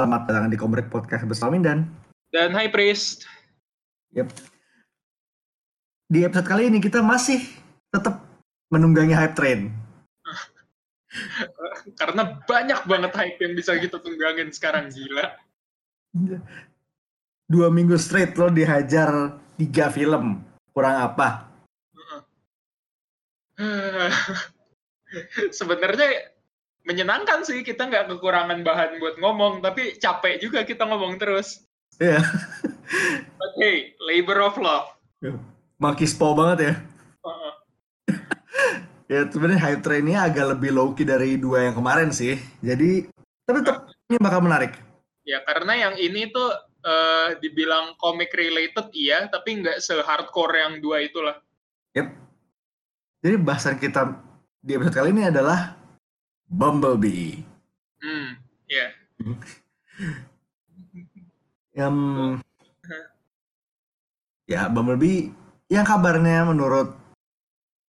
Selamat datang di Komrek Podcast bersama Mindan. Dan High Priest. Yep. Di episode kali ini kita masih tetap menunggangi hype train. Karena banyak banget hype yang bisa kita tunggangin sekarang, gila. Dua minggu straight lo dihajar tiga film. Kurang apa? Sebenarnya menyenangkan sih kita nggak kekurangan bahan buat ngomong, tapi capek juga kita ngomong terus. Iya. Yeah. But hey, labor of love. Makispo banget ya. Uh-uh. ya sebenarnya hype trainnya agak lebih low key dari dua yang kemarin sih. Jadi tapi tetap ini bakal menarik. Ya karena yang ini tuh uh, dibilang comic related iya, tapi nggak se-hardcore yang dua itulah. Yep. Jadi bahasan kita di episode kali ini adalah Bumblebee. Hmm, ya. Yeah. yang ya Bumblebee yang kabarnya menurut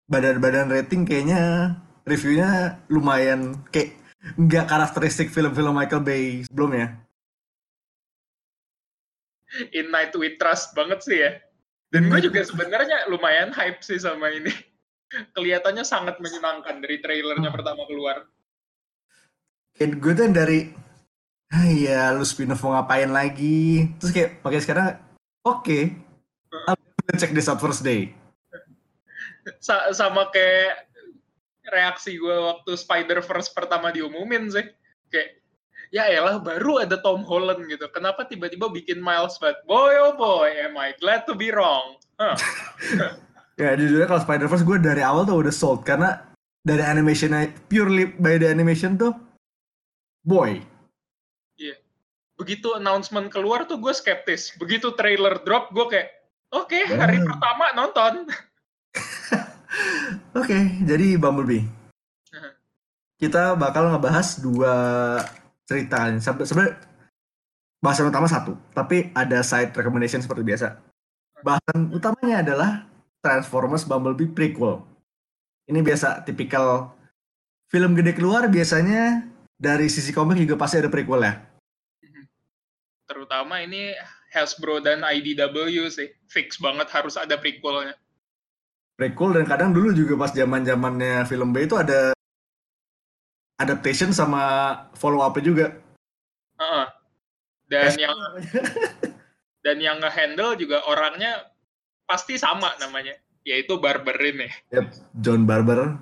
badan-badan rating kayaknya reviewnya lumayan kayak nggak karakteristik film-film Michael Bay sebelumnya. In Night We Trust banget sih ya. Dan gue juga sebenarnya lumayan hype sih sama ini. Kelihatannya sangat menyenangkan dari trailernya pertama keluar. Kayak gue tuh dari, ah ya lu spin-off mau ngapain lagi. Terus kayak, pakai sekarang, oke, okay, I'll check this out first day. Sa sama kayak reaksi gue waktu Spider-Verse pertama diumumin sih. Kayak, ya elah baru ada Tom Holland gitu. Kenapa tiba-tiba bikin Miles But boy oh boy, am I glad to be wrong. Huh. ya jujurnya kalau Spider-Verse gue dari awal tuh udah sold karena dari animationnya purely by the animation tuh boy. Iya. Yeah. Begitu announcement keluar tuh gue skeptis. Begitu trailer drop gue kayak oke okay, hari oh. pertama nonton. Oke, okay, jadi Bumblebee. Uh-huh. Kita bakal ngebahas dua cerita sampai sebenarnya bahasan utama satu, tapi ada side recommendation seperti biasa. Bahasan utamanya adalah Transformers Bumblebee prequel. Ini biasa tipikal film gede keluar biasanya dari sisi komik juga pasti ada prequel ya. Terutama ini Hasbro dan IDW sih fix banget harus ada prequelnya. Prequel dan kadang dulu juga pas zaman zamannya film B itu ada adaptation sama follow up juga. Uh -uh. Dan yang dan yang ngehandle juga orangnya pasti sama namanya, yaitu Barber ini. Yep, John Barber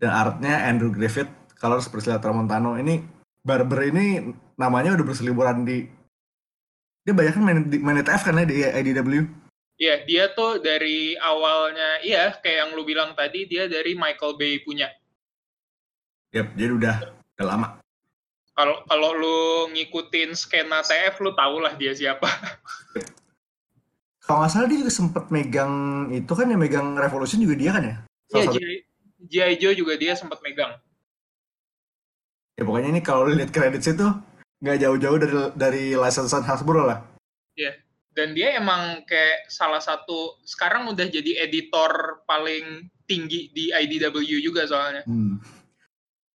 dan artnya Andrew Griffith, kalau seperti Tramontano ini Barber ini namanya udah berseliburan di dia banyak kan main, main ETF kan ya di IDW. Iya, dia tuh dari awalnya, iya kayak yang lu bilang tadi, dia dari Michael Bay punya. Yap, jadi udah, udah lama. Kalau kalau lu ngikutin skena TF, lu tau lah dia siapa. Kalau nggak salah dia juga sempet megang itu kan yang megang Revolution juga dia kan ya? Iya, G.I. Joe juga dia sempat megang. Ya pokoknya ini kalau lihat kredit itu nggak jauh-jauh dari dari license Hasbro lah. Iya. Dan dia emang kayak salah satu sekarang udah jadi editor paling tinggi di IDW juga soalnya. Hmm.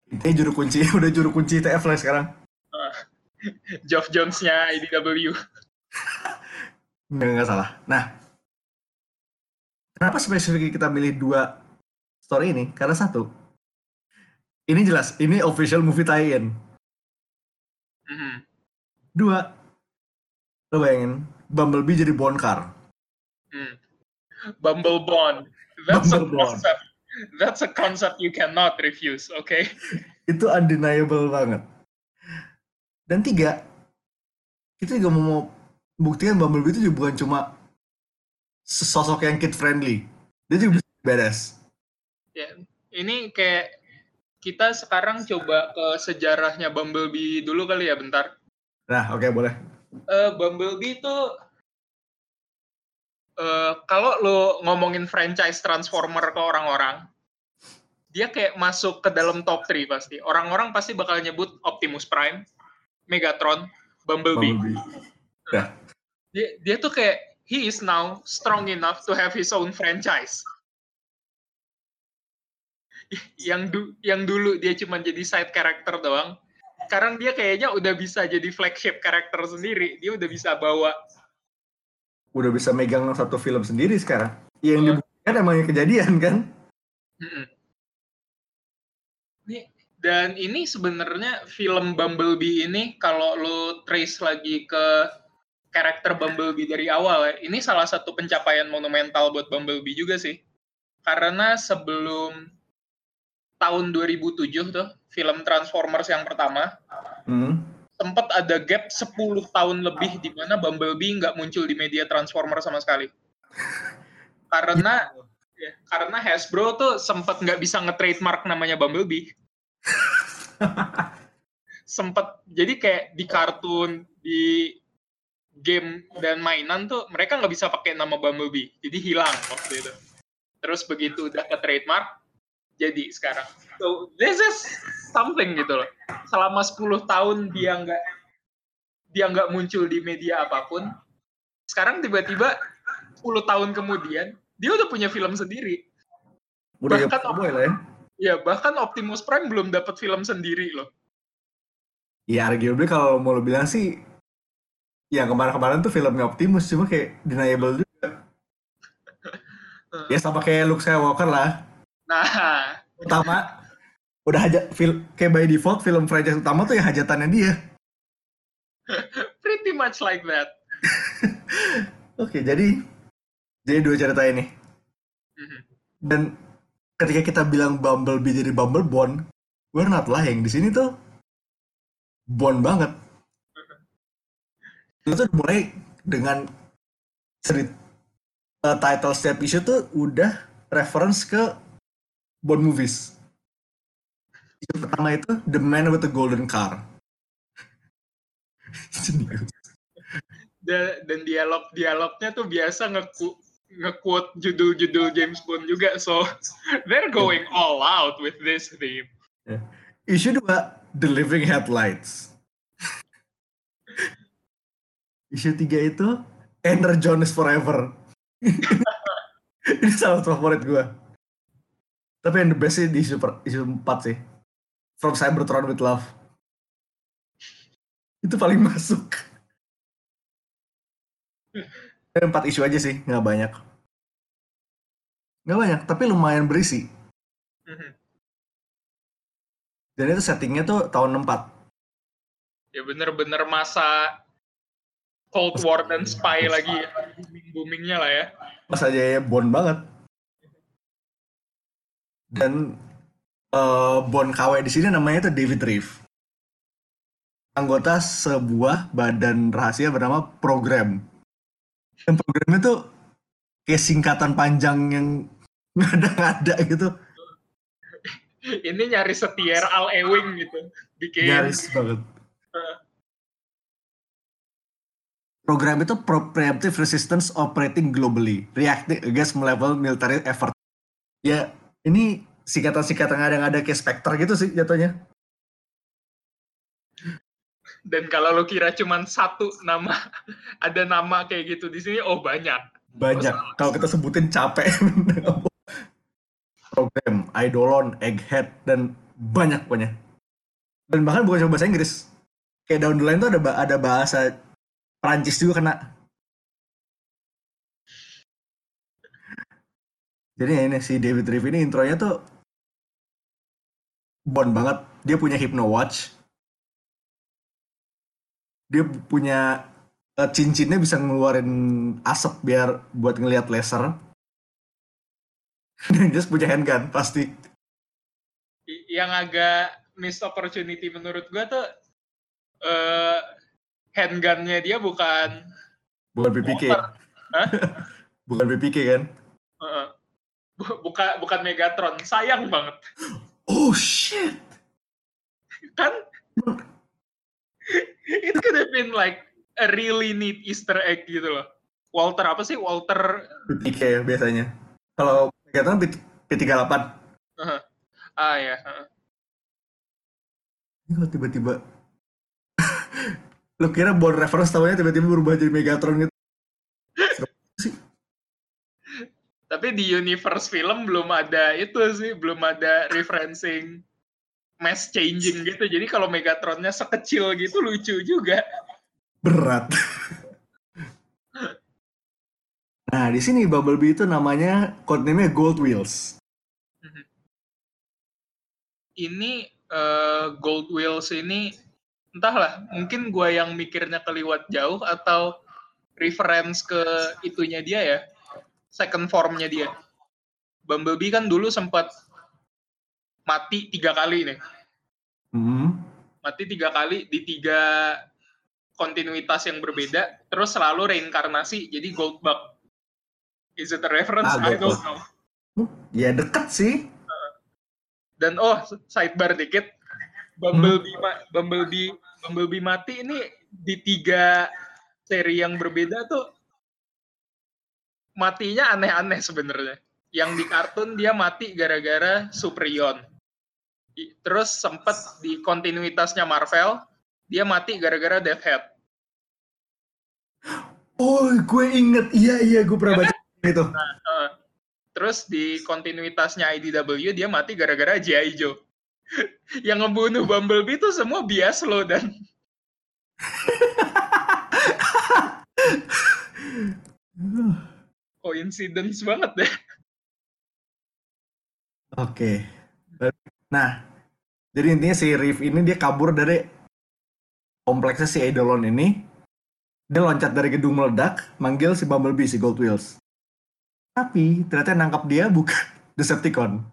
Ini juru kunci, udah juru kunci TF lah sekarang. Uh, Geoff Jones-nya IDW. Nggak, nggak salah. Nah, kenapa spesifik kita milih dua story ini? Karena satu, ini jelas, ini official movie tie-in. Mm-hmm. Dua, lo bayangin, Bumblebee jadi Bondcar. Mm. Bumble Bond. That's Bumble a concept. Bond. That's a concept you cannot refuse, oke? Okay? Itu undeniable banget. Dan tiga, kita juga mau buktikan Bumblebee itu juga bukan cuma sosok yang kid friendly. Dia juga bisa beres. Ya, ini kayak kita sekarang coba ke sejarahnya Bumblebee dulu kali ya bentar. Nah, oke okay, boleh. Uh, Bumblebee itu uh, kalau lo ngomongin franchise Transformer ke orang-orang, dia kayak masuk ke dalam top 3 pasti. Orang-orang pasti bakal nyebut Optimus Prime, Megatron, Bumblebee. Bumblebee. Yeah dia dia tuh kayak he is now strong enough to have his own franchise. Yang du, yang dulu dia cuma jadi side character doang, sekarang dia kayaknya udah bisa jadi flagship karakter sendiri. Dia udah bisa bawa. Udah bisa megang satu film sendiri sekarang. Yang oh. dibuktikan emangnya kejadian kan? Dan ini sebenarnya film Bumblebee ini kalau lo trace lagi ke karakter Bumblebee dari awal ya, ini salah satu pencapaian monumental buat Bumblebee juga sih. Karena sebelum tahun 2007 tuh film Transformers yang pertama. Hmm. sempat ada gap 10 tahun lebih di mana Bumblebee nggak muncul di media Transformers sama sekali. Karena ya, karena Hasbro tuh sempat nggak bisa nge-trademark namanya Bumblebee. Sempat jadi kayak di kartun di game dan mainan tuh mereka nggak bisa pakai nama Bumblebee. Jadi hilang waktu itu. Terus begitu udah ke trademark jadi sekarang. So this is something gitu loh. Selama 10 tahun dia nggak dia nggak muncul di media apa pun. Sekarang tiba-tiba 10 tahun kemudian dia udah punya film sendiri. Udah bahkan ya, lah ya. Ya, bahkan Optimus Prime belum dapat film sendiri loh. Ya, arguably kalau mau lo bilang sih yang kemarin-kemarin tuh filmnya Optimus cuma kayak deniable juga. ya sama kayak Luke Skywalker lah Nah, utama udah hajat film kayak by default film franchise utama tuh ya hajatannya dia. Pretty much like that. Oke, okay, jadi jadi dua cerita ini. Mm-hmm. Dan ketika kita bilang Bumblebee jadi Bumblebone, we're not lying. Di sini tuh Bond banget. Mm-hmm. Itu mulai dengan cerita uh, title setiap issue tuh udah reference ke Bond movies. Yang pertama itu The Man with the Golden Car. dan dialog-dialognya tuh biasa ngeku nge-quote judul-judul James Bond juga so they're going all out with this theme. Yeah. Issue dua The Living Headlights. Issue tiga itu Enter Jones Forever. Ini salah favorit gue. Tapi yang the best sih di isu, isu 4 sih. From Cybertron with Love. Itu paling masuk. Empat isu aja sih, nggak banyak. Nggak banyak, tapi lumayan berisi. Mhm. Dan itu settingnya tuh tahun 64. Ya bener-bener masa Cold War dan Spy lagi ya. Booming-boomingnya lah ya. Pas aja ya Bond banget dan uh, Bon KW di sini namanya itu David Reeve. Anggota sebuah badan rahasia bernama Program. Dan program itu kayak singkatan panjang yang ngada-ngada gitu. Ini nyaris setier Al Ewing gitu. Bikin... Nyaris banget. Program itu Preemptive Resistance Operating Globally, reacting against level military effort. Ya, ini singkatan-singkatan yang ada kayak Spectre gitu sih jatuhnya. Dan kalau lo kira cuma satu nama, ada nama kayak gitu di sini, oh banyak. Banyak. Oh, kalau kita sebutin capek. Program, Eidolon, Egghead, dan banyak punya. Dan bahkan bukan cuma bahasa Inggris. Kayak down the line tuh ada, ada bahasa Prancis juga kena. Jadi ini si David Reeve ini intronya tuh Bond banget. Dia punya Hypno Watch. Dia punya uh, cincinnya bisa ngeluarin asap biar buat ngelihat laser. Dan dia punya handgun pasti. Yang agak missed opportunity menurut gua tuh uh, handgunnya dia bukan bukan BPK. bukan BPK kan? Uh -uh bukan bukan Megatron. Sayang banget. Oh shit. Kan? It could have been like a really neat Easter egg gitu loh. Walter apa sih? Walter P3 ya biasanya. Kalau Megatron P38 uh-huh. ah ya uh-huh. ini kalau tiba-tiba lo kira Bond reference tahunya tiba-tiba berubah jadi Megatron gitu tapi di universe film belum ada itu sih belum ada referencing mass changing gitu. Jadi kalau Megatronnya sekecil gitu lucu juga. Berat. nah, di sini Bumblebee itu namanya codename Gold Wheels. Ini uh, Gold Wheels ini entahlah, mungkin gue yang mikirnya keliwat jauh atau reference ke itunya dia ya, second formnya dia. Bumblebee kan dulu sempat mati tiga kali nih. Hmm. Mati tiga kali di tiga kontinuitas yang berbeda, terus selalu reinkarnasi jadi Goldbug. Is it a reference? Ah, I don't know. Ya dekat sih. Dan oh sidebar dikit, Bumblebee hmm. Bumblebee Bumblebee mati ini di tiga seri yang berbeda tuh matinya aneh-aneh sebenarnya. Yang di kartun dia mati gara-gara Superion. Terus sempet di kontinuitasnya Marvel, dia mati gara-gara Deathhead. Oh, gue inget. Iya, iya, gue pernah baca itu. Nah, uh, terus di kontinuitasnya IDW, dia mati gara-gara G.I. Joe. Yang ngebunuh Bumblebee itu semua bias loh, dan... Coincidence banget deh. Oke. Okay. Nah, jadi intinya si Riff ini dia kabur dari kompleksnya si Eidolon ini. Dia loncat dari gedung meledak, manggil si Bumblebee, si Gold Wheels. Tapi ternyata yang nangkap dia bukan Decepticon.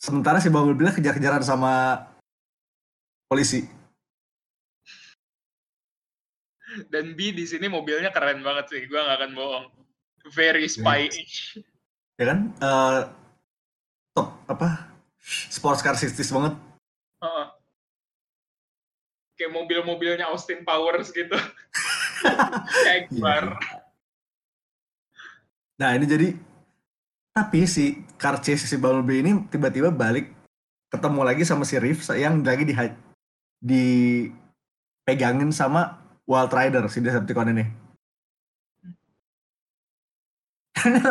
Sementara si Bumblebee kejar-kejaran sama polisi. Dan B di sini mobilnya keren banget sih, gue gak akan bohong. Very spy Ya kan? Uh, top apa sports car 60 banget. Uh, kayak mobil-mobilnya Austin Powers gitu. Jaguar. yeah. Nah ini jadi tapi si car chase si Bumblebee ini tiba-tiba balik ketemu lagi sama si Riff yang lagi di di pegangin sama Wild Rider si Decepticon ini.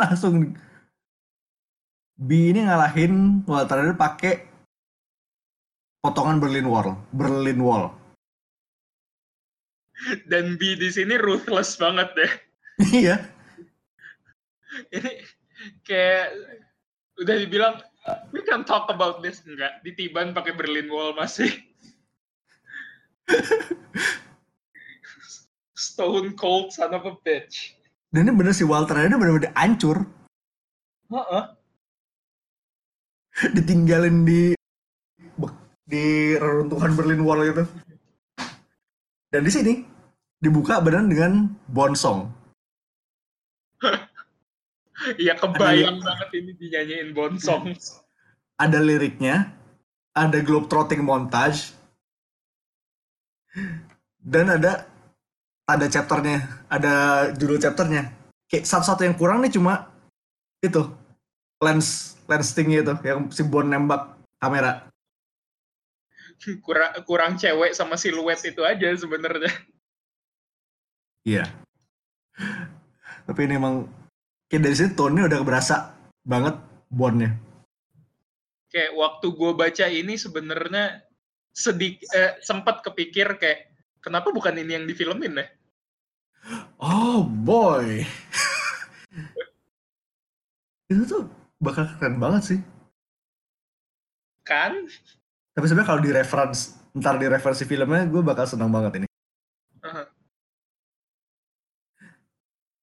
langsung B ini ngalahin Walter Rider pakai potongan Berlin Wall, Berlin Wall. Dan B di sini ruthless banget deh. Iya. ini kayak udah dibilang we can talk about this enggak ditiban pakai Berlin Wall masih. Stone cold son of a bitch. Dan ini bener si Walter Rider bener-bener hancur. Heeh. Uh -uh ditinggalin di di reruntuhan Berlin Wall gitu. Dan di sini dibuka beneran dengan Bonsong. Iya kebayang ada, banget ini dinyanyiin Bonsong. Ada liriknya, ada globetrotting montage, dan ada ada chapternya, ada judul chapternya. Kayak satu-satu yang kurang nih cuma itu lens lens tinggi itu yang si Bon nembak kamera. Kurang kurang cewek sama siluet itu aja sebenarnya. Iya. Tapi ini emang kayak dari sini tone udah berasa banget Bonnya kayak waktu gue baca ini sebenarnya sedik eh, sempat kepikir kayak kenapa bukan ini yang difilmin ya oh boy itu tuh bakal keren banget sih. Kan? Tapi sebenarnya kalau di reference, ntar di referensi filmnya gue bakal senang banget ini. Uh-huh.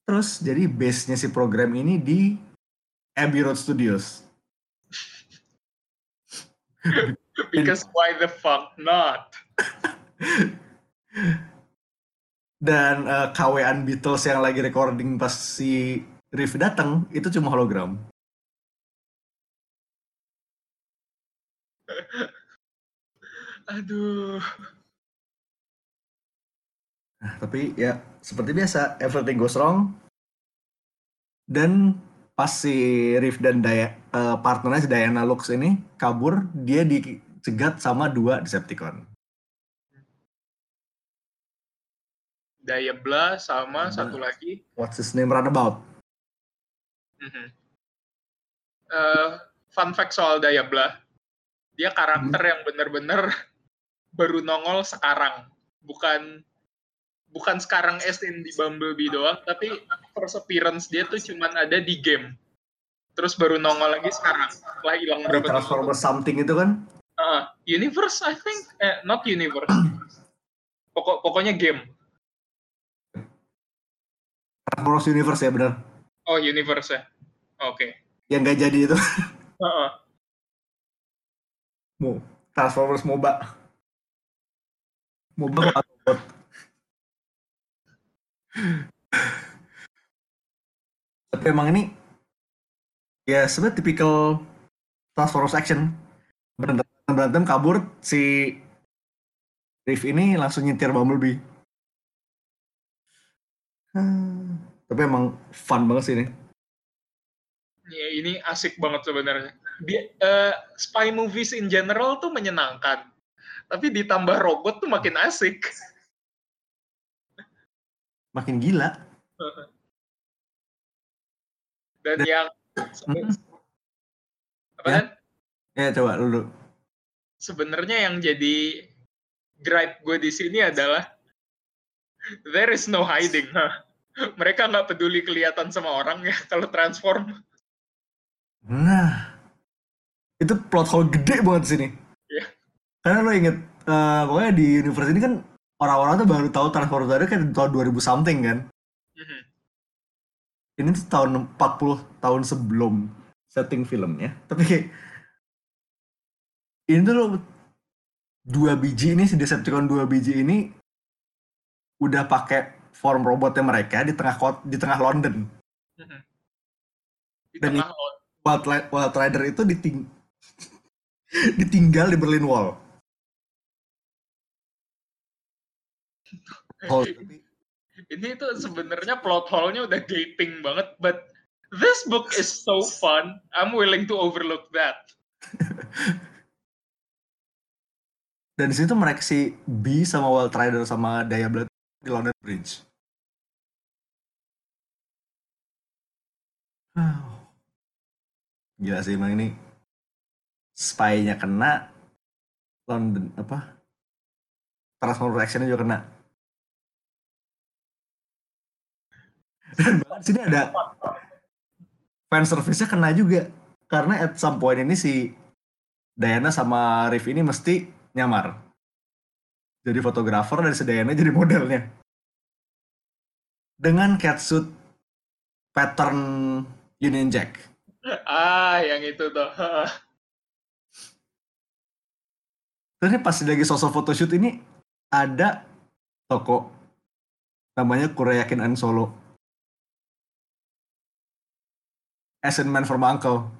Terus jadi base-nya si program ini di Abbey Road Studios. Because why the fuck not? Dan uh, KW-an Beatles yang lagi recording pas si Riff datang itu cuma hologram. Aduh. Nah, tapi ya seperti biasa, everything goes wrong. Dan pas si Riff dan Daya, uh, partnernya si Diana Lux ini kabur, dia dicegat sama dua Decepticon. Daya Bla sama nah, satu lagi. What's his name Runabout? Mm -hmm. uh, fun fact soal Daya Bla Dia karakter hmm. yang bener-bener baru nongol sekarang, bukan bukan sekarang as in di Bumblebee doang, tapi first appearance dia tuh cuman ada di game. Terus baru nongol lagi sekarang, setelah hilang berapa Transformers something itu kan? Uh, universe, I think. Eh, not universe. Pokok pokoknya game. Transformers Universe ya benar. Oh Universe ya. Oke. Okay. Yang gak jadi itu. Uh -uh. Mo Transformers MOBA. MOBA bot. Tapi emang ini ya sebenarnya tipikal Transformers action. Berantem, berantem kabur si Riff ini langsung nyetir Bumblebee. Hmm, tapi emang fun banget sih ini. Ya, ini asik banget sebenarnya. uh, spy movies in general tuh menyenangkan. Tapi ditambah robot tuh makin asik makin gila. Dan, Dan yang hmm. apa ya? Ya coba dulu. Sebenarnya yang jadi gripe gue di sini adalah there is no hiding. Mereka nggak peduli kelihatan sama orang ya kalau transform. Nah, itu plot hole gede banget sini. Iya. Karena lo inget, uh, pokoknya di universe ini kan orang-orang tuh baru tahu Transformers itu kan tahun 2000 something kan. Mm-hmm. Ini tuh tahun 40 tahun sebelum setting filmnya. Tapi kayak ini tuh loh, dua biji ini si Decepticon dua biji ini udah pakai form robotnya mereka di tengah di tengah London. Di Dan tengah Wild, Wild Rider itu diting ditinggal di Berlin Wall. Ini tuh sebenarnya plot hole-nya udah gaping banget, but this book is so fun. I'm willing to overlook that. Dan di situ mereka si B sama Wild Rider sama Diablo di London Bridge. Gila sih emang ini spy-nya kena London apa Transformer action-nya juga kena Dan bahkan sini ada fan service-nya kena juga. Karena at some point ini si Diana sama Riff ini mesti nyamar. Jadi fotografer dan si Diana jadi modelnya. Dengan catsuit pattern Union Jack. Ah, yang itu tuh. Terus pas lagi sosok photoshoot ini ada toko namanya Kureyakin An Solo as in man from uncle.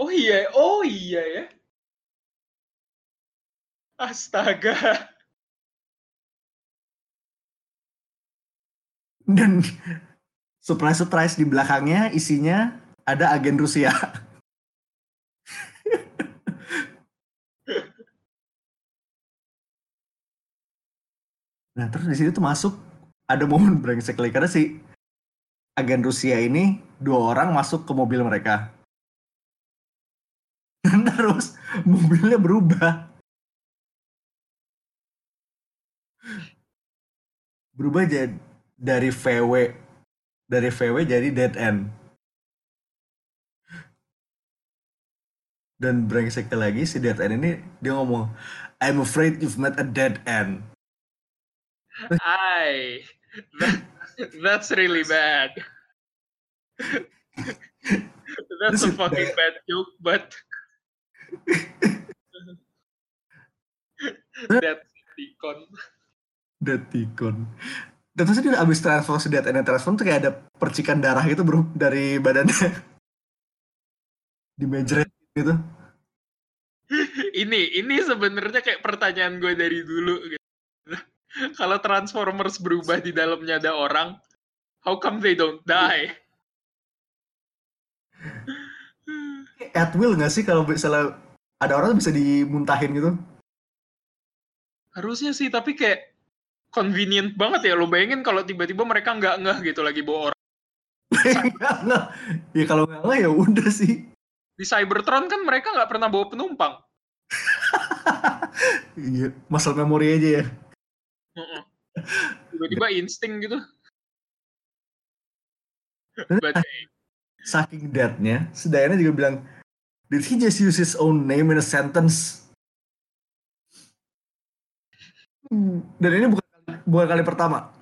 Oh iya, oh iya ya. Astaga. Dan surprise-surprise di belakangnya isinya ada agen Rusia. nah terus di sini tuh masuk ada momen brengsek lagi karena si agen Rusia ini dua orang masuk ke mobil mereka. Terus mobilnya berubah. Berubah jadi dari VW dari VW jadi dead end. Dan brengsek lagi si dead end ini dia ngomong, I'm afraid you've met a dead end. I That's really bad. That's a fucking bad joke, but Deacon. Dead Deacon. Dan terus dia abis transform si Dead and transform tuh kayak ada percikan darah gitu bro dari badannya. Di mejret gitu. ini ini sebenarnya kayak pertanyaan gue dari dulu gitu kalau Transformers berubah di dalamnya ada orang, how come they don't die? At will nggak sih kalau misalnya ada orang bisa dimuntahin gitu? Harusnya sih, tapi kayak convenient banget ya. Lo bayangin kalau tiba-tiba mereka nggak ngeh gitu lagi bawa orang. ya kalau nggak ngeh ya udah sih. Di Cybertron kan mereka nggak pernah bawa penumpang. iya, muscle memory aja ya. Tiba-tiba insting gitu. But, saking deadnya, sedayanya juga bilang, did he just use his own name in a sentence? Hmm, dan ini bukan bukan kali pertama.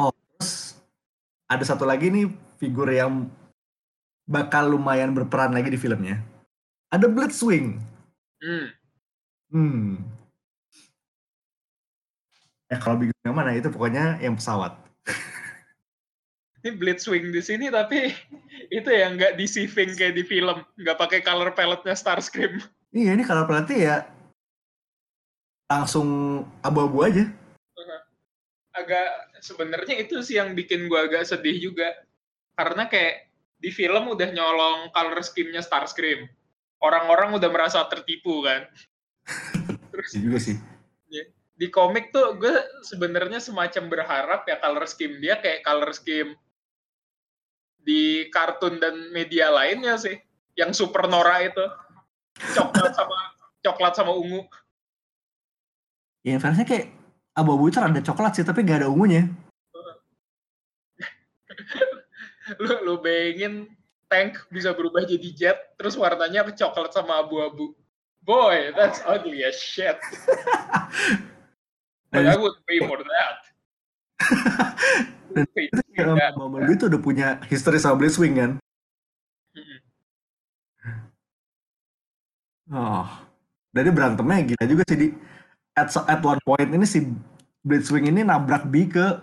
Oh, terus ada satu lagi nih figur yang bakal lumayan berperan lagi di filmnya. Ada Blitzwing. Hmm. Hmm. Ya kalau bingung yang mana itu pokoknya yang pesawat. Ini Blitzwing di sini tapi itu ya nggak deceiving kayak di film, nggak pakai color palette-nya Starscream. Iya ini color palette ya langsung abu-abu aja. Agak sebenarnya itu sih yang bikin gua agak sedih juga karena kayak di film udah nyolong color scheme-nya Starscream. Orang-orang udah merasa tertipu kan. Terus iya juga sih. Ya, di komik tuh gue sebenarnya semacam berharap ya color scheme dia kayak color scheme di kartun dan media lainnya sih. Yang super Nora itu. Coklat sama coklat sama ungu. Ya, fansnya kayak abu-abu itu ada coklat sih, tapi gak ada ungunya. lu, lu bayangin tank bisa berubah jadi jet, terus warnanya coklat sama abu-abu. Boy, that's ugly as shit. But I would pay for that. Dan itu ya, Mama itu udah punya history sama Blitzwing kan? Oh, dari berantemnya gila juga sih di at, at one point ini si Blitzwing ini nabrak B ke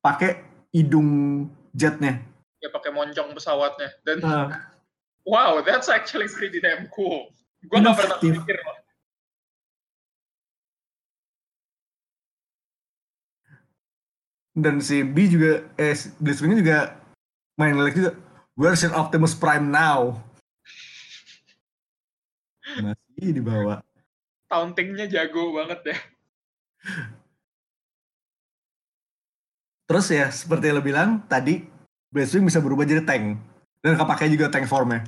pakai hidung jetnya. Ya pakai moncong pesawatnya dan uh. wow, that's actually pretty damn cool. Gue nggak pernah pikir loh. Dan si B juga eh Blitzwing juga main lagi juga where's your Optimus Prime now. Masih dibawa. Tauntingnya jago banget ya. Terus ya seperti yang lo bilang tadi Blitzwing bisa berubah jadi tank. Dan kepake juga tank formnya.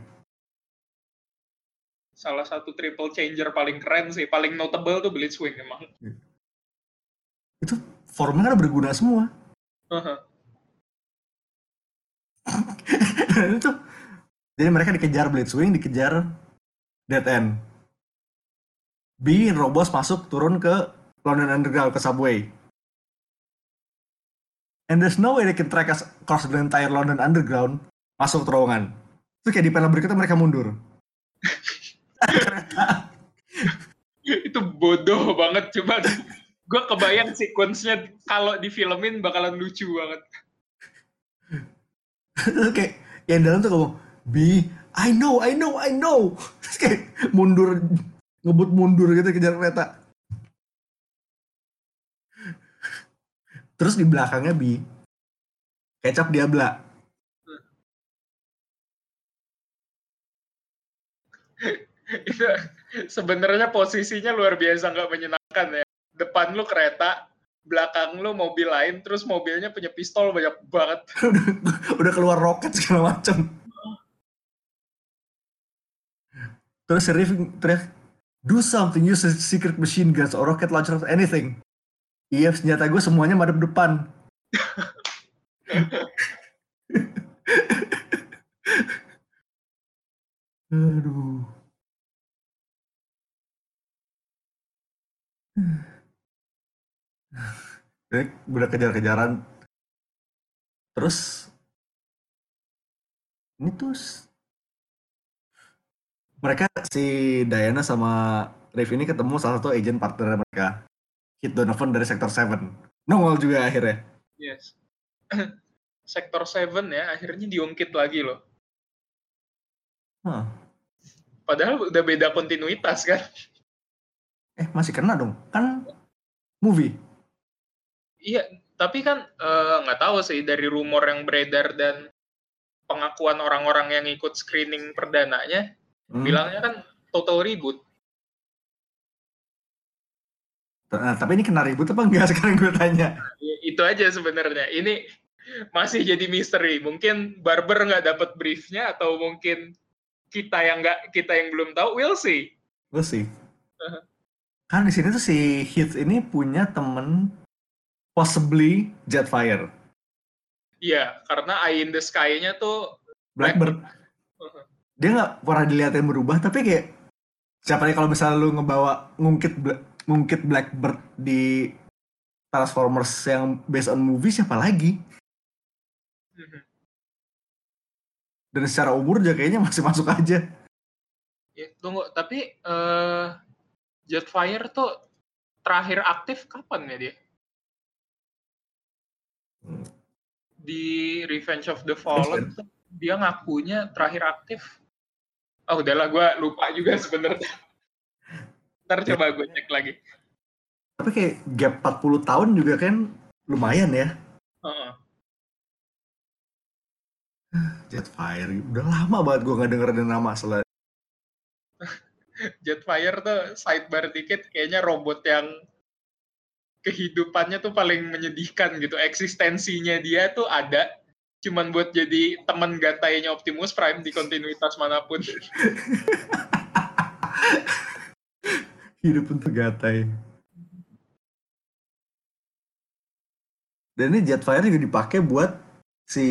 Salah satu triple changer paling keren sih. Paling notable tuh Blitzwing emang. Itu formnya kan berguna semua. Uh-huh. itu jadi mereka dikejar Blitzwing, dikejar Dead End. B, Robos masuk turun ke London Underground ke subway. And there's no way they can track us across the entire London Underground masuk terowongan. Itu kayak di panel berikutnya mereka mundur. itu bodoh banget coba gue kebayang sequence-nya kalau di filmin bakalan lucu banget. kayak yang dalam tuh ngomong, B, I know, I know, I know. Terus kayak mundur, ngebut mundur gitu kejar kereta. Terus di belakangnya B, kecap Diabla. itu sebenarnya posisinya luar biasa nggak menyenangkan ya depan lu kereta, belakang lu mobil lain, terus mobilnya punya pistol banyak banget. udah, keluar roket segala macam. Terus Sheriff teriak, do something, use a secret machine guns or rocket launcher or anything. Iya, senjata gue semuanya madep depan. Aduh. Udah kejar-kejaran. Terus ini tuh mereka si Diana sama Riff ini ketemu salah satu agent partner mereka. Kit Donovan dari Sektor 7. Nongol juga akhirnya. Yes. Sektor 7 ya, akhirnya diungkit lagi loh. Huh. Padahal udah beda kontinuitas kan. Eh, masih kena dong. Kan movie. Iya, tapi kan eh, nggak uh, tahu sih dari rumor yang beredar dan pengakuan orang-orang yang ikut screening perdananya, hmm. bilangnya kan total reboot. Nah, tapi ini kena ribut apa enggak sekarang gue tanya? itu itu aja sebenarnya. Ini masih jadi misteri. Mungkin Barber nggak dapat briefnya atau mungkin kita yang nggak kita yang belum tahu. We'll see. We'll see. Uh-huh. Kan di sini tuh si Heath ini punya temen possibly Jetfire. Iya, karena Eye in the Sky-nya tuh Blackbird. Uh-huh. Dia nggak pernah dilihatin berubah, tapi kayak siapa nih kalau misalnya lu ngebawa ngungkit ngungkit Blackbird di Transformers yang based on movie siapa lagi? Mhm. Dan secara umur juga kayaknya masih masuk aja. Ya, tunggu, tapi uh, Jetfire tuh terakhir aktif kapan ya dia? Hmm. Di Revenge of the Fallen dia ngakunya terakhir aktif. Oh udahlah, gue lupa juga sebenarnya. Ntar coba gue cek lagi. Tapi kayak gap 40 tahun juga kan lumayan ya. Uh -uh. Jetfire udah lama banget gue nggak denger nama selain Jetfire tuh sidebar dikit kayaknya robot yang kehidupannya tuh paling menyedihkan gitu. Eksistensinya dia tuh ada. Cuman buat jadi teman gatainya Optimus Prime di kontinuitas mana pun. Hidup untuk gatai. Dan ini Jetfire juga dipakai buat si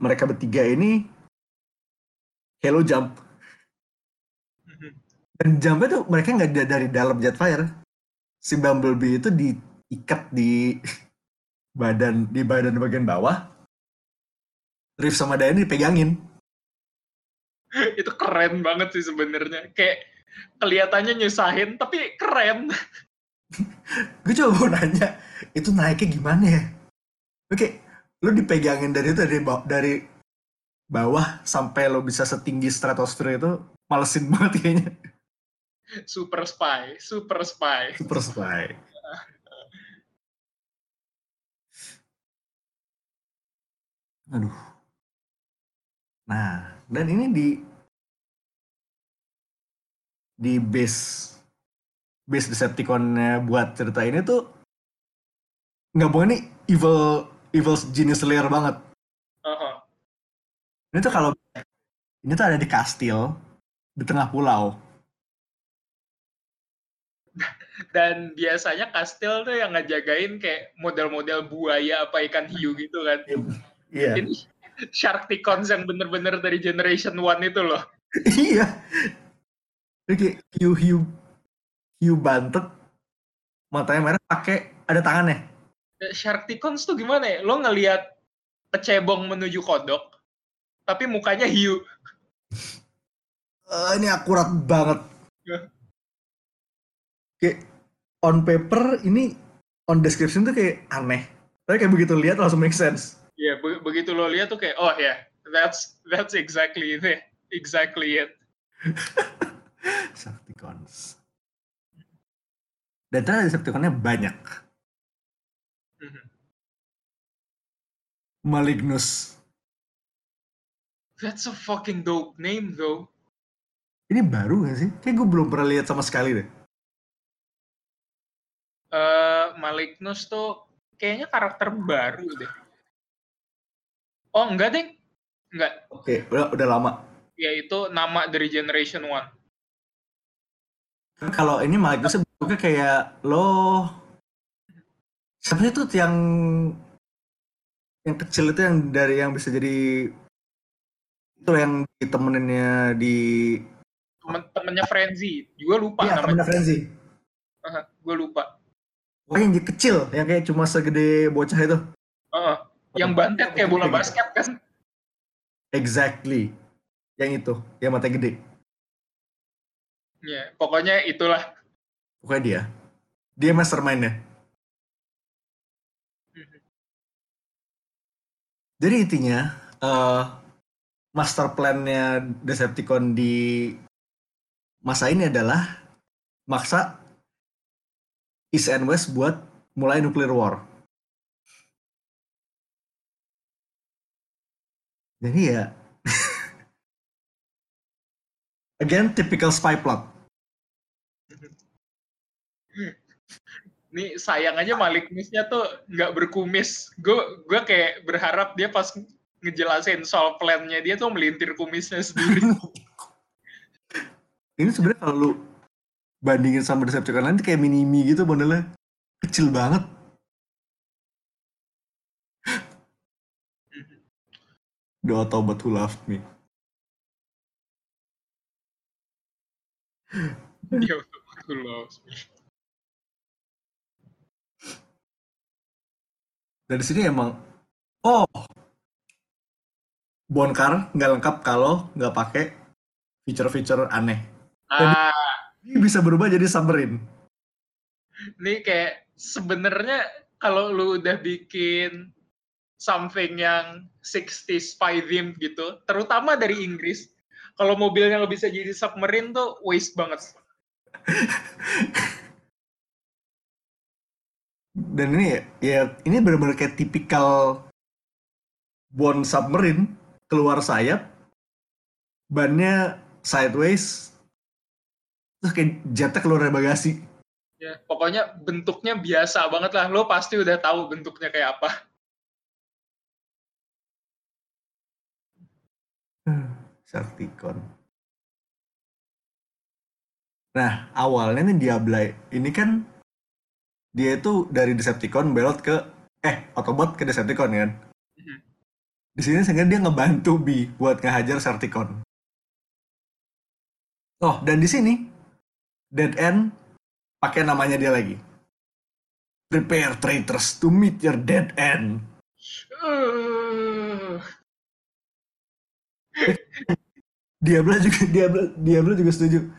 mereka bertiga ini Hello Jump. Dan jumpnya tuh mereka nggak dari dalam Jetfire. Si Bumblebee itu diikat di badan di badan bagian bawah. Riff sama Diane dipegangin. itu keren banget sih sebenarnya. Kayak kelihatannya nyusahin tapi keren. gue coba mau nanya, itu naiknya gimana ya? Oke, lu dipegangin dari itu dari bawah, dari bawah sampai lo bisa setinggi stratosfer itu malesin banget kayaknya. Super spy, super spy. Super spy. Aduh. Nah, dan ini di di base base Decepticon buat cerita ini tuh nggak boleh nih evil evil genius slayer banget. Uh-huh. Ini tuh kalau ini tuh ada di kastil di tengah pulau. Dan biasanya kastil tuh yang ngejagain kayak model-model buaya apa ikan hiu gitu kan. Iya. Yeah. Ini Sharkticons yang bener-bener dari Generation One itu loh. iya. Oke, hiu hiu hiu bantet, matanya merah pakai ada tangannya. Sharkticons tuh gimana ya? Lo ngelihat kecebong menuju kodok, tapi mukanya hiu. Uh, ini akurat banget. Kayak on paper ini on description tuh kayak aneh. Tapi kayak begitu lihat langsung make sense. Iya, be begitu lo lihat tuh kayak oh ya, yeah, that's that's exactly it. Exactly it. Sharkticons. Dan ternyata Decepticonnya banyak Malignus. That's a fucking dope name though. Ini baru gak sih? Kayak gue belum pernah lihat sama sekali deh. Uh, Malignus tuh kayaknya karakter baru deh. Oh enggak deh, enggak. Oke, okay, udah udah lama. Ya itu nama dari Generation One. Kalau ini Malignus bentuknya kayak lo siapa itu yang yang kecil itu yang dari yang bisa jadi itu yang temeninnya di temen-temennya Frenzy. Gue lupa iya, namanya. Frenzy. Uh, gue lupa. Oh yang kecil yang kayak cuma segede bocah itu. Uh, yang bantet kayak bola basket kan? Exactly. Yang itu yang mata gede. Ya pokoknya itulah. Pokoknya dia. Dia mastermindnya. Jadi intinya uh, master plan-nya Decepticon di masa ini adalah maksa East and West buat mulai nuclear war. Jadi ya again typical spy plot. Nih sayang aja Malik Misnya tuh nggak berkumis. Gue gue kayak berharap dia pas ngejelasin soal plannya dia tuh melintir kumisnya sendiri. Ini sebenarnya kalau lu bandingin sama Decepticon lain kayak mini gitu modelnya. Kecil banget. The Autobot Who Loved Me. The Autobot Who Loves Me. dari sini emang oh Bonkar nggak lengkap kalau nggak pakai feature-feature aneh. Ah, ini bisa berubah jadi submarine. ini kayak sebenarnya kalau lu udah bikin something yang 60s spy themed gitu, terutama dari Inggris, kalau mobilnya nggak bisa jadi submarine tuh waste banget. Dan ini ya, ya ini benar-benar kayak tipikal Bond submarine keluar sayap, bannya sideways, terus kayak jetnya keluar dari bagasi. Ya, pokoknya bentuknya biasa banget lah. Lo pasti udah tahu bentuknya kayak apa. Sharkticon. Nah, awalnya nih Diabla ini kan dia itu dari Decepticon belot ke eh Autobot ke Decepticon kan. Mhm. Di sini sehingga dia ngebantu Bi buat ngehajar Sharkticon. Oh, dan di sini Dead End pakai namanya dia lagi. Prepare traitors to meet your dead end. Uh, Diablo juga Diablo Diablo juga setuju.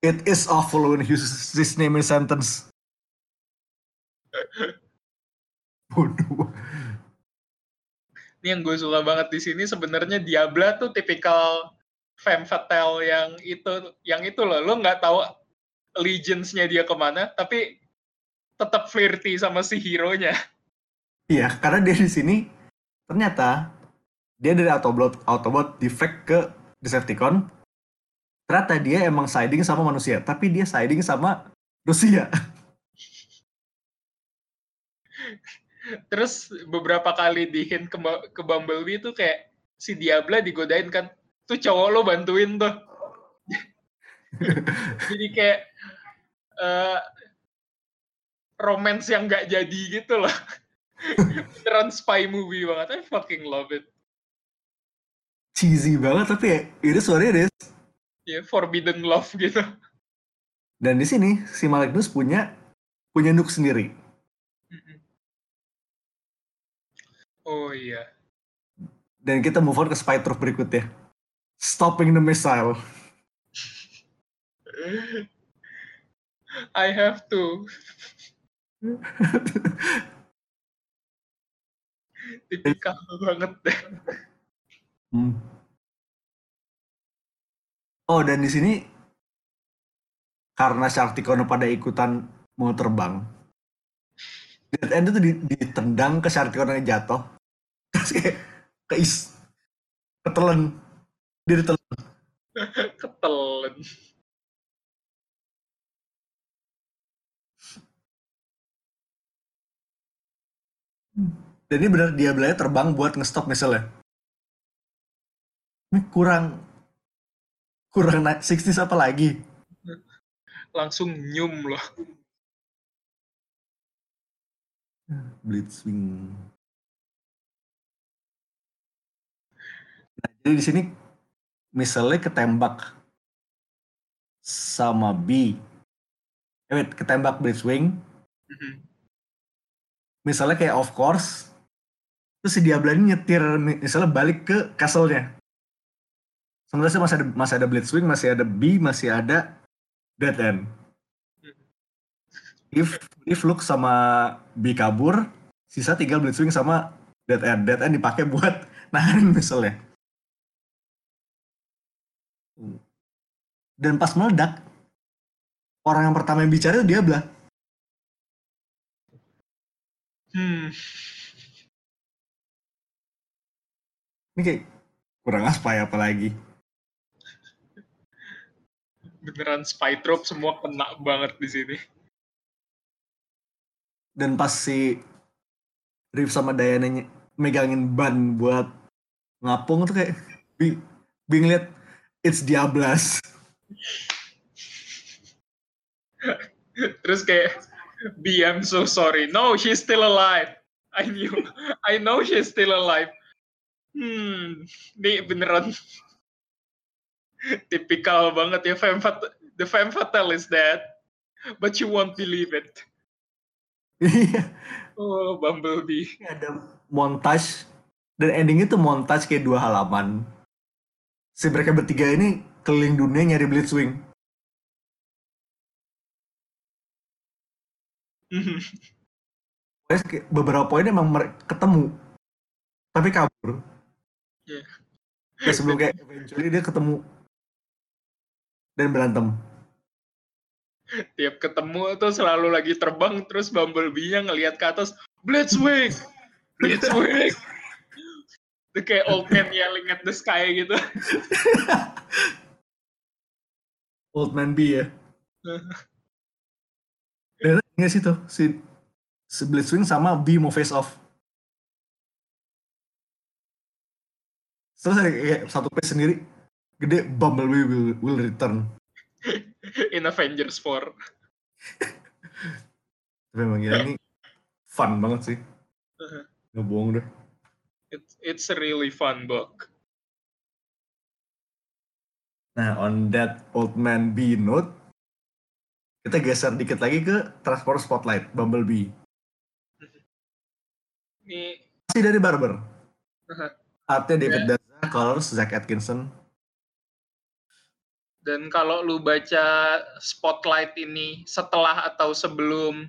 It is awful when he uses his name in sentence. Bodoh. ini yang gue suka banget di sini sebenarnya Diabla tuh tipikal femme fatale yang itu yang itu loh lo nggak tahu allegiance-nya dia ke mana tapi tetap flirty sama si hero-nya Iya, karena dia di sini ternyata dia dari Autobot Autobot defect ke Decepticon. Ternyata dia emang siding sama manusia, tapi dia siding sama Rusia. terus beberapa kali di ke, ke Bumblebee tuh kayak si Diabla digodain kan tuh cowok lo bantuin tuh jadi kayak eh romance yang nggak jadi gitu loh beneran spy movie banget I fucking love it Cheesy banget tapi ya, itu suaranya deh. ya forbidden love gitu Dan di sini si Magnus punya punya nuk sendiri. oh iya Dan kita move on ke spy troop berikutnya. Stopping the missile. I have to tipikal banget deh Hmm. Oh, dan di sini karena Sharkticon pada ikutan mau terbang, Dead End itu di- ditendang ke Sharkticon yang jatuh. Terus kayak keis ketelen. Dia ditelen. ketelen Dan ini benar dia belanya terbang buat ngestop misalnya. Ini kurang kurang naik 60 apa lagi? langsung nyum loh Blitzwing. Nah, jadi di sini misalnya ketembak sama B. Eh, wait, ketembak Blitzwing. Mhm. Misalnya kayak of course. Terus si Diablo ini nyetir misalnya balik ke castle-nya. Sebenarnya masih ada masih ada Blitzwing, masih ada B, masih ada Dead End. If if Luke sama B kabur, sisa tinggal Blitzwing sama Dead End. Dead End dipakai buat nahan misalnya. Dan pas meledak, orang yang pertama yang bicara itu Diablo. hmm Ini kayak kurang aspay apa lagi. Beneran spy trope semua kena banget di sini dan pas si Riff sama Diana megangin ban buat ngapung tuh kayak bi bing liat it's Diablas Terus kayak, B, I'm so sorry. No, she's still alive. I knew, I know she's still alive. Hmm, ini beneran tipikal banget ya femme fat- the femme fatale is dead, but you won't believe it. Iya. Oh, Bumblebee. ada montage dan endingnya tuh montage kayak dua halaman si mereka bertiga ini keliling dunia nyari Blitzwing kayak beberapa poin emang ketemu tapi kabur Iya. kayak sebelum kayak eventually dia ketemu dan berantem Tiap ketemu tuh selalu lagi terbang, terus Bumblebee-nya ngelihat ke atas, Blitzwing! Blitzwing! Itu kayak old man yelling at the sky gitu. Old Man B ya dan ingat sih tuh si si Blitzwing sama B mau face off terus ada kayak satu page sendiri gede Bumblebee will, will return In Avengers 4. tapi emang gila ini fun banget sih nggak bohong deh It's, it's a really fun book. Nah, on that old man B note, kita geser dikit lagi ke Transport Spotlight, Bumblebee. Ini Masih dari Barber. Uh-huh. Artnya David Daza, colors Zack Atkinson. Dan kalau lu baca Spotlight ini setelah atau sebelum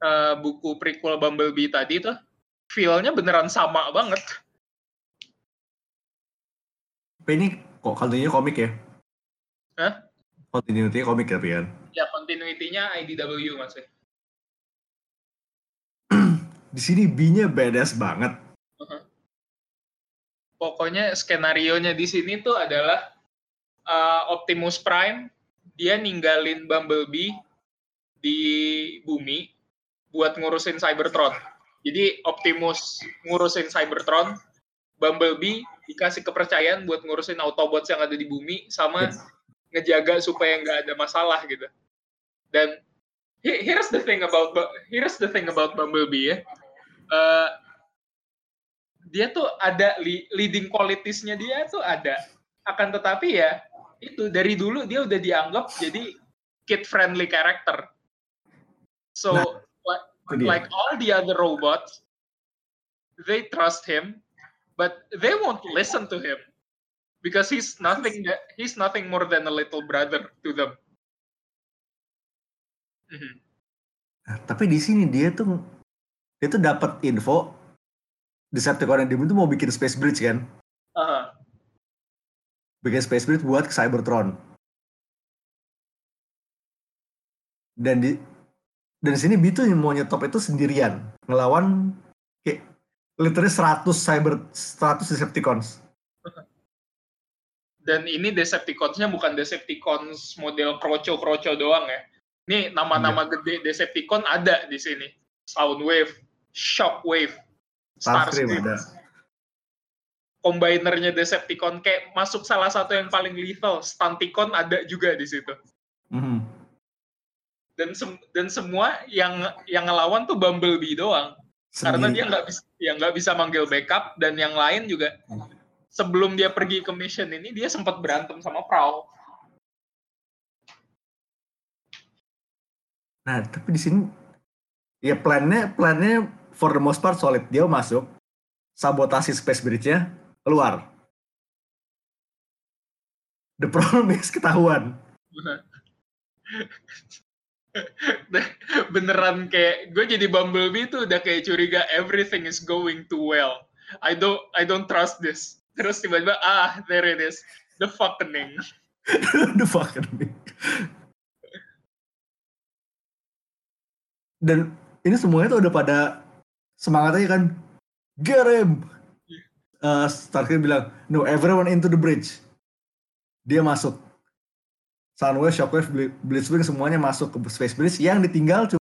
eh, buku prequel Bumblebee tadi tuh, feel-nya beneran sama banget. Ini kok continuity komik ya? Hah? Continuity komik ya, Pian? Ya, continuity-nya IDW masih. Di sini B-nya badass banget. Pokoknya skenario-nya di sini tuh adalah eh, Optimus Prime, dia ninggalin Bumblebee di bumi buat ngurusin Cybertron. Jadi Optimus ngurusin Cybertron, Bumblebee dikasih kepercayaan buat ngurusin Autobots yang ada di bumi sama Yes. ngejaga supaya nggak ada masalah gitu. Dan he- here's the thing about here's the thing about Bumblebee ya. Eh, dia tuh ada leading qualities-nya dia tuh ada. Akan tetapi ya itu dari dulu dia udah dianggap jadi kid friendly character. So Nah, like, Itu dia. like all the other robots, they trust him, but they won't listen to him because he's nothing he's nothing more than a little brother to them. Mhm. Nah, tapi di sini dia tuh dia tuh dapat info Decepticon yang di bumi tuh mau bikin space bridge kan? Aha. Bikin space bridge buat ke Cybertron. Dan di dan di sini B tuh yang mau nyetop itu sendirian ngelawan kayak literally 100 cyber 100 Decepticons. Dan ini Decepticons-nya bukan Decepticons model kroco-kroco doang ya. Ini nama-nama gede Decepticon ada di sini. Soundwave, Shockwave, Starscream Starscream. ada. Combinernya Decepticon kayak masuk salah satu yang paling lethal. Stunticon ada juga di situ. Mhm. Dan sem- dan semua yang yang ngelawan tuh Bumblebee doang. Karena Sendiri. dia nggak bisa ya nggak bisa manggil backup dan yang lain juga sebelum dia pergi ke mission ini dia sempat berantem sama Prowl. Nah, tapi di sini ya plannya plannya for the most part solid. Dia masuk sabotasi space bridge-nya keluar. The problem is ketahuan. beneran kayak gue jadi Bumblebee tuh udah kayak curiga everything is going too well. I don't I don't trust this. Terus tiba-tiba ah there it is the fucking the fucking Dan ini semuanya tuh udah pada semangat aja kan. Get him! Uh, bilang, no, everyone into the bridge. Dia masuk. Soundwave, Shockwave, Bli- Blitzwing semuanya masuk ke space bridge. Yang ditinggal cuma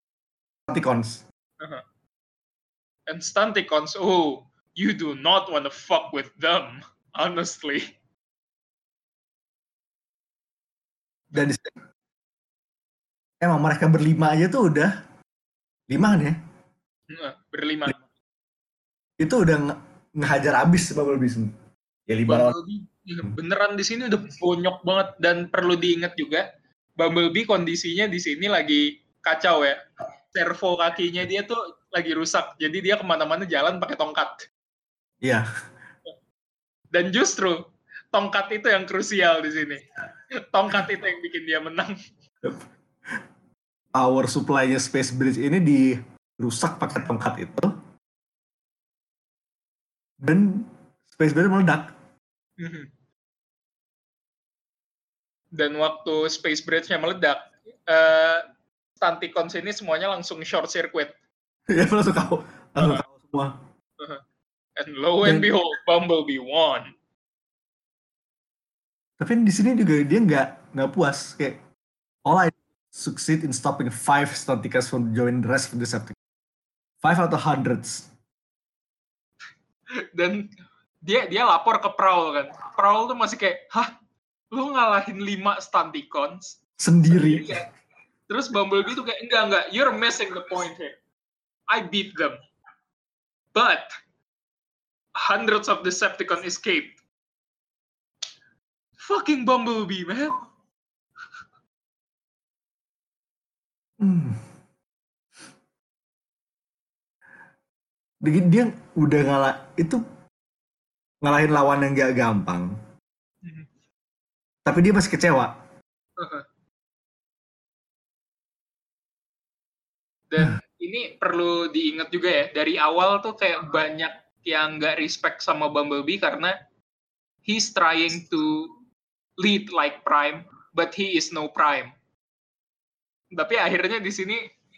Stunticons. Uh-huh. And Stunticons, oh, you do not want to fuck with them, honestly. Dan emang mereka berlima aja tuh udah lima kan ya? Berlima. Itu udah ngehajar abis Bumblebee semua. Ya lima lawan. Bumblebee ya, beneran di sini udah bonyok banget dan perlu diingat juga Bumblebee kondisinya di sini lagi kacau ya. Servo kakinya dia tuh lagi rusak, jadi dia ke mana-mana jalan pakai tongkat. Iya. Dan justru tongkat itu yang krusial di sini. Tongkat itu yang bikin dia menang. Power supply-nya Space Bridge ini dirusak pakai tongkat itu. Dan Space Bridge meledak. Mhm. Dan waktu Space Bridge-nya meledak, eh Stunticons ini semuanya langsung short circuit. ya langsung kau. Langsung kau semua. And lo and behold, Bumblebee won. Tapi di sini juga dia nggak nggak puas kayak all I succeed in stopping five Stunticons from joining the rest of the Decepticons. Five out of hundreds. Dan dia dia lapor ke Prowl kan. Prowl tuh masih kayak, hah, lu ngalahin lima Stunticons? Sendiri. Iya. Terus Bumblebee tuh kayak, enggak, enggak, you're missing the point here. I beat them. But, hundreds of Decepticons escaped. Fucking Bumblebee, man. Hmm. Dia, dia udah ngalah itu ngalahin lawan yang gak gampang. Mhm. Tapi dia masih kecewa. Dan ini perlu diingat juga ya, dari awal tuh kayak banyak yang nggak respect sama Bumblebee karena he's trying to lead like Prime, but he is no Prime. Tapi akhirnya di sini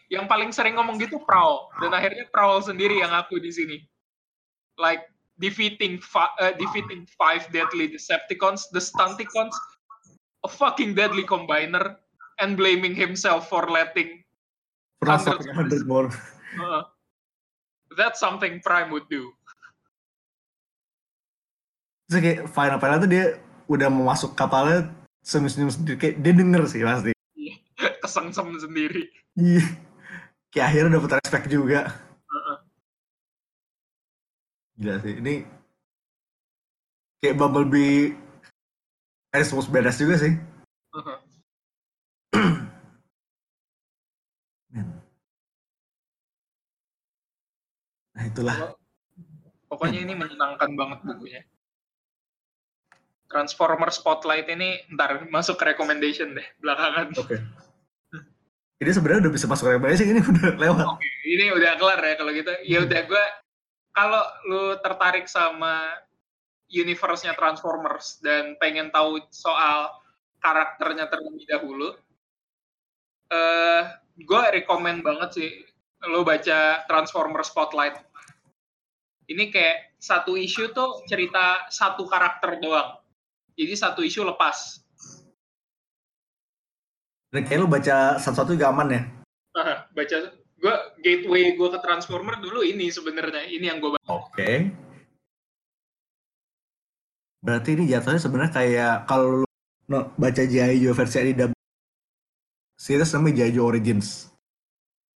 yang paling sering ngomong gitu Prowl, dan akhirnya Prowl sendiri yang aku di sini. Like defeating fi- uh, defeating five deadly Decepticons, the Stunticons, a fucking deadly combiner, and blaming himself for letting Hundred sampai 100 more. Uh, that's something Prime would do. Terus kayak final-final tuh dia udah mau masuk kapalnya senyum-senyum sendiri. Kayak dia denger sih pasti. Kesengsem sendiri. Iya. Kayak akhirnya dapet respect juga. Uh-uh. Gila sih. Ini kayak Bumblebee Harris most badass juga sih. Uh-huh. Nah itulah. Pokoknya ini menyenangkan banget bukunya. Transformer Spotlight ini ntar masuk ke recommendation deh belakangan. Oke. Ini sebenarnya udah bisa masuk rekomendasi ini udah lewat. Oke, ini udah kelar ya kalau gitu. Ya udah gue kalau lu tertarik sama universe-nya Transformers dan pengen tahu soal karakternya terlebih dahulu, eh gue rekomend banget sih lo baca Transformer Spotlight. Ini kayak satu isu tuh cerita satu karakter doang. Jadi satu isu lepas. Dan kayak lu baca satu-satu juga aman ya. Ah, baca gue gateway gue ke Transformer dulu ini sebenarnya ini yang gue Oke. Berarti ini jatuhnya sebenarnya kayak kalau lu no, baca. Joe versi Adida series namanya. Joe Origins.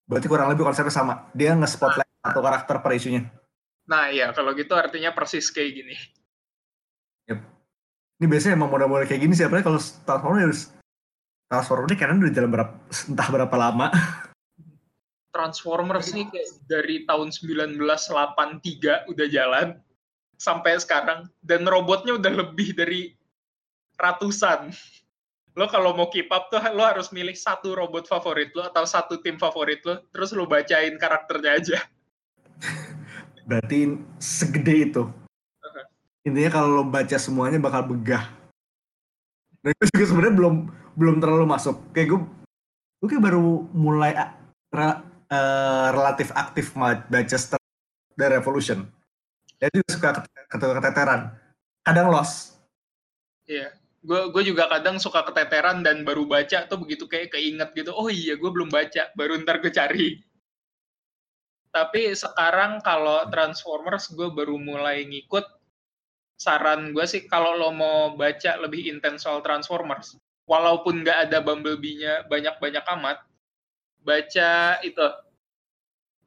Berarti kurang lebih konsepnya sama. Dia nge-spotlight satu karakter per isunya. Nah iya kalau gitu artinya persis kayak gini. Ini biasanya emang model-model kayak gini sih. Apalagi kalau Transformer harus Transformer ini karena udah jalan berapa, entah berapa lama. Transformers nih kayak dari tahun 1983 udah jalan sampai sekarang dan robotnya udah lebih dari ratusan. Lo kalau mau keep up tuh lo harus milih satu robot favorit lo atau satu tim favorit lo terus lo bacain karakternya aja. Berarti segede itu. Intinya kalau lo baca semuanya bakal begah. Dan gue juga sebenarnya belum belum terlalu masuk. Kayak gue, gue kayak baru mulai re- eh, relatif aktif baca The Revolution. Dia juga suka ket- ket- keteteran. Kadang lost. Iya. Gue gue juga kadang suka keteteran dan baru baca tuh begitu kayak keinget gitu. Oh iya gue belum baca, baru ntar gue cari. Tapi sekarang kalau Transformers gue baru mulai ngikut. Saran gue sih kalau lo mau baca lebih intens soal Transformers, walaupun nggak ada Bumblebee-nya banyak-banyak amat, baca itu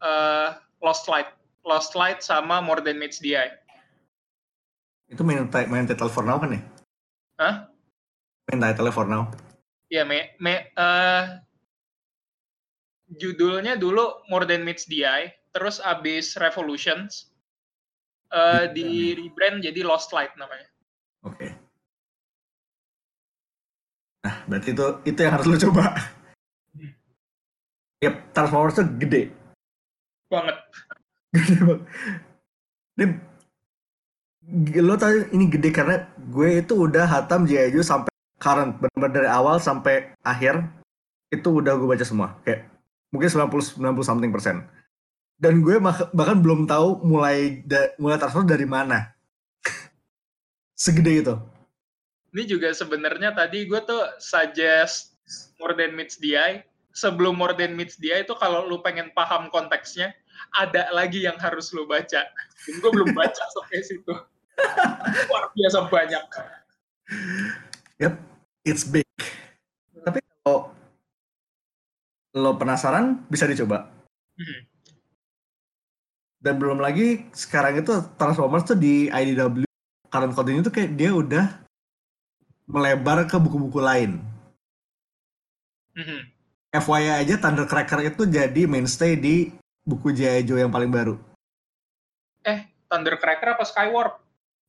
uh, Lost Light, Lost Light sama More Than Meets the Eye. Itu main main title for now kan ya? Hah? Main title for now. Iya, me, me, uh, judulnya dulu More Than Meets the Eye, terus abis Revolutions uh, di rebrand jadi Lost Light namanya. Oke. Okay. Nah, berarti itu itu yang harus lo coba. Yep, Transformers tuh gede. Banget. Gede banget. Ini, lo tau ini gede karena gue itu udah hatam J.I. sampai current, benar-benar dari awal sampai akhir itu udah gue baca semua. Kayak mungkin 90 90 something persen. Dan gue bahkan belum tahu mulai da, mulai transfer dari mana. Segede itu. Ini juga sebenarnya tadi gue tuh suggest More Than Meets the Eye. Sebelum More Than Meets the Eye itu kalau lu pengen paham konteksnya, ada lagi yang harus lu baca. Dan gue belum baca sampai situ. Luar biasa banyak. Yep, it's big. Tapi kalau lo penasaran, bisa dicoba. Hmm. Dan belum lagi sekarang itu Transformers tuh di IDW current coding itu kayak dia udah melebar ke buku-buku lain. Hmm. FYI aja Thundercracker itu jadi mainstay di buku J.I. Joe yang paling baru. Eh, Thundercracker apa Skywarp?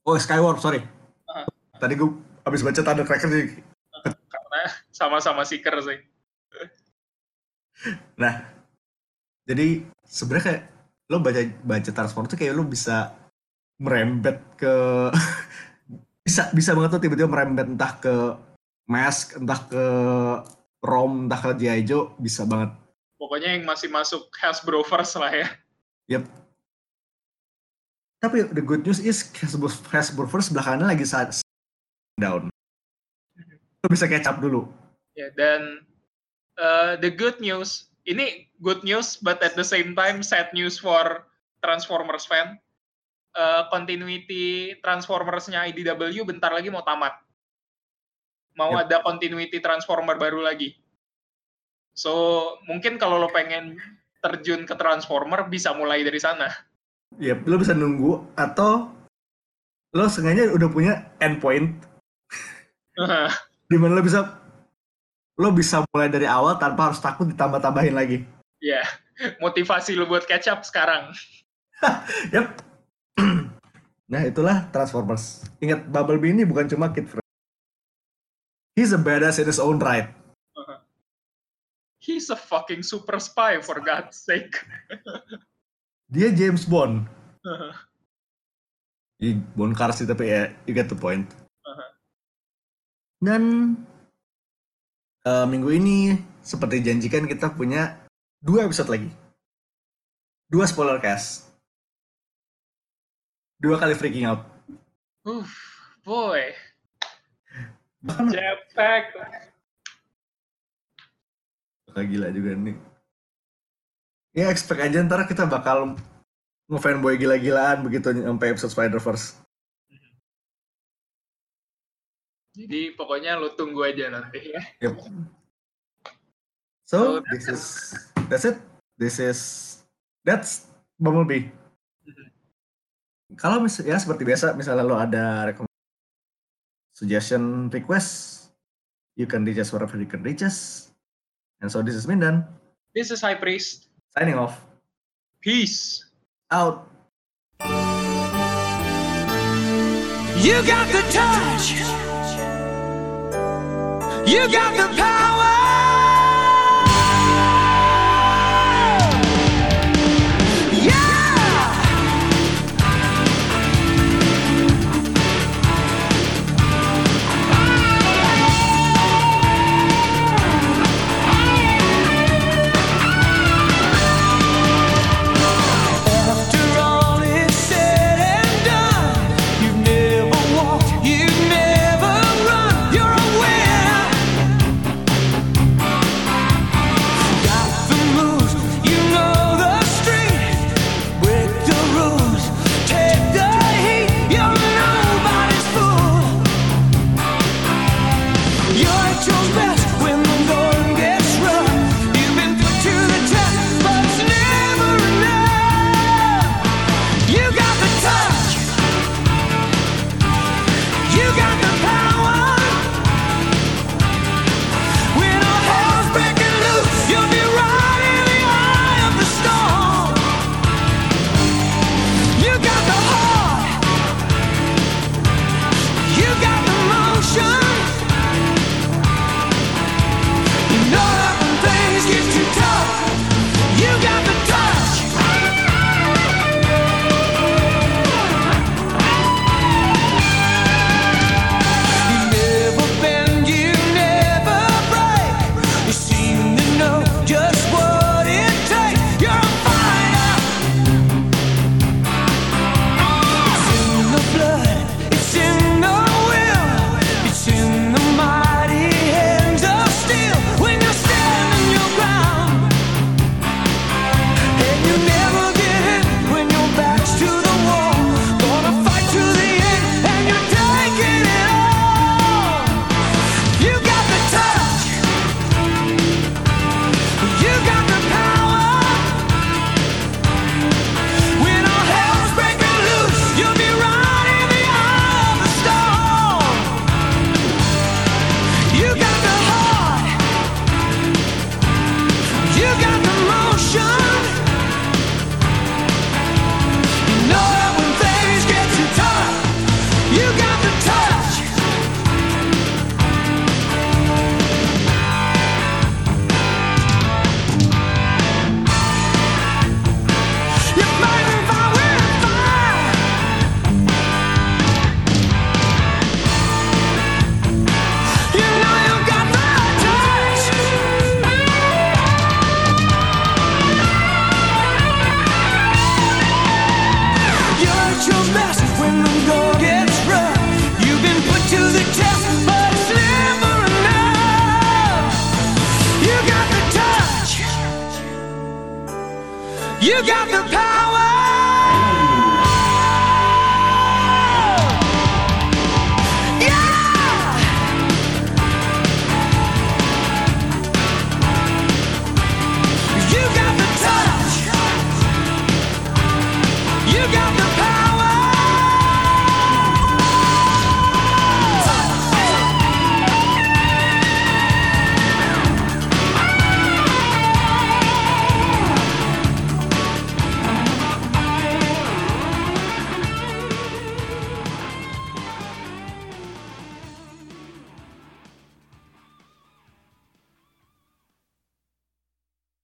Oh, Skywarp, sorry. Uh -huh. Tadi gue habis baca Thundercracker jadi karena sama-sama seeker sih. Nah, jadi sebenarnya kayak lo baca baca Transformers tuh kayak lo bisa merembet ke bisa bisa banget tuh tiba-tiba merembet entah ke Mask, entah ke Rom, entah ke G.I. Joe, bisa banget. Pokoknya yang masih masuk Hasbro first lah ya. Yep. Tapi the good news is Hasbro, Hasbro first belakangan lagi saat down. Lo bisa up dulu. Ya, dan uh, the good news, ini good news but at the same time sad news for Transformers fan. Uh, continuity Transformers-nya IDW bentar lagi mau tamat. Mau yep. ada continuity Transformer baru lagi. So, mungkin kalau lo pengen terjun ke Transformer, bisa mulai dari sana. Ya, yep, lo bisa nunggu atau lo sengaja udah punya endpoint di mana lo bisa lo bisa mulai dari awal tanpa harus takut ditambah-tambahin lagi. Iya, yeah. motivasi lo buat catch up sekarang. yep. nah itulah Transformers. Ingat Bumblebee ini bukan cuma kid friend. He's a badass in his own right. Uh-huh. He's a fucking super spy for God's sake. Dia James Bond. Uh-huh. Bond sih tapi ya, you get the point. Dan uh, minggu ini seperti janjikan kita punya dua episode lagi. Dua spoiler cast. Dua kali freaking out. Uff, boy. Jetpack. Bakal gila juga nih. Ya expect aja ntar kita bakal ngefanboy gila-gilaan begitu sampai episode Spider-Verse. Jadi pokoknya lu tunggu aja nanti ya. Yep. So, so this is that's it. This is that's Bumblebee. Kalau mis ya seperti biasa misalnya lo ada suggestion request, you can reach us wherever you can reach us. And so this is Mindan. This is High Priest. Signing off. Peace. Out. You got the touch. You got the power.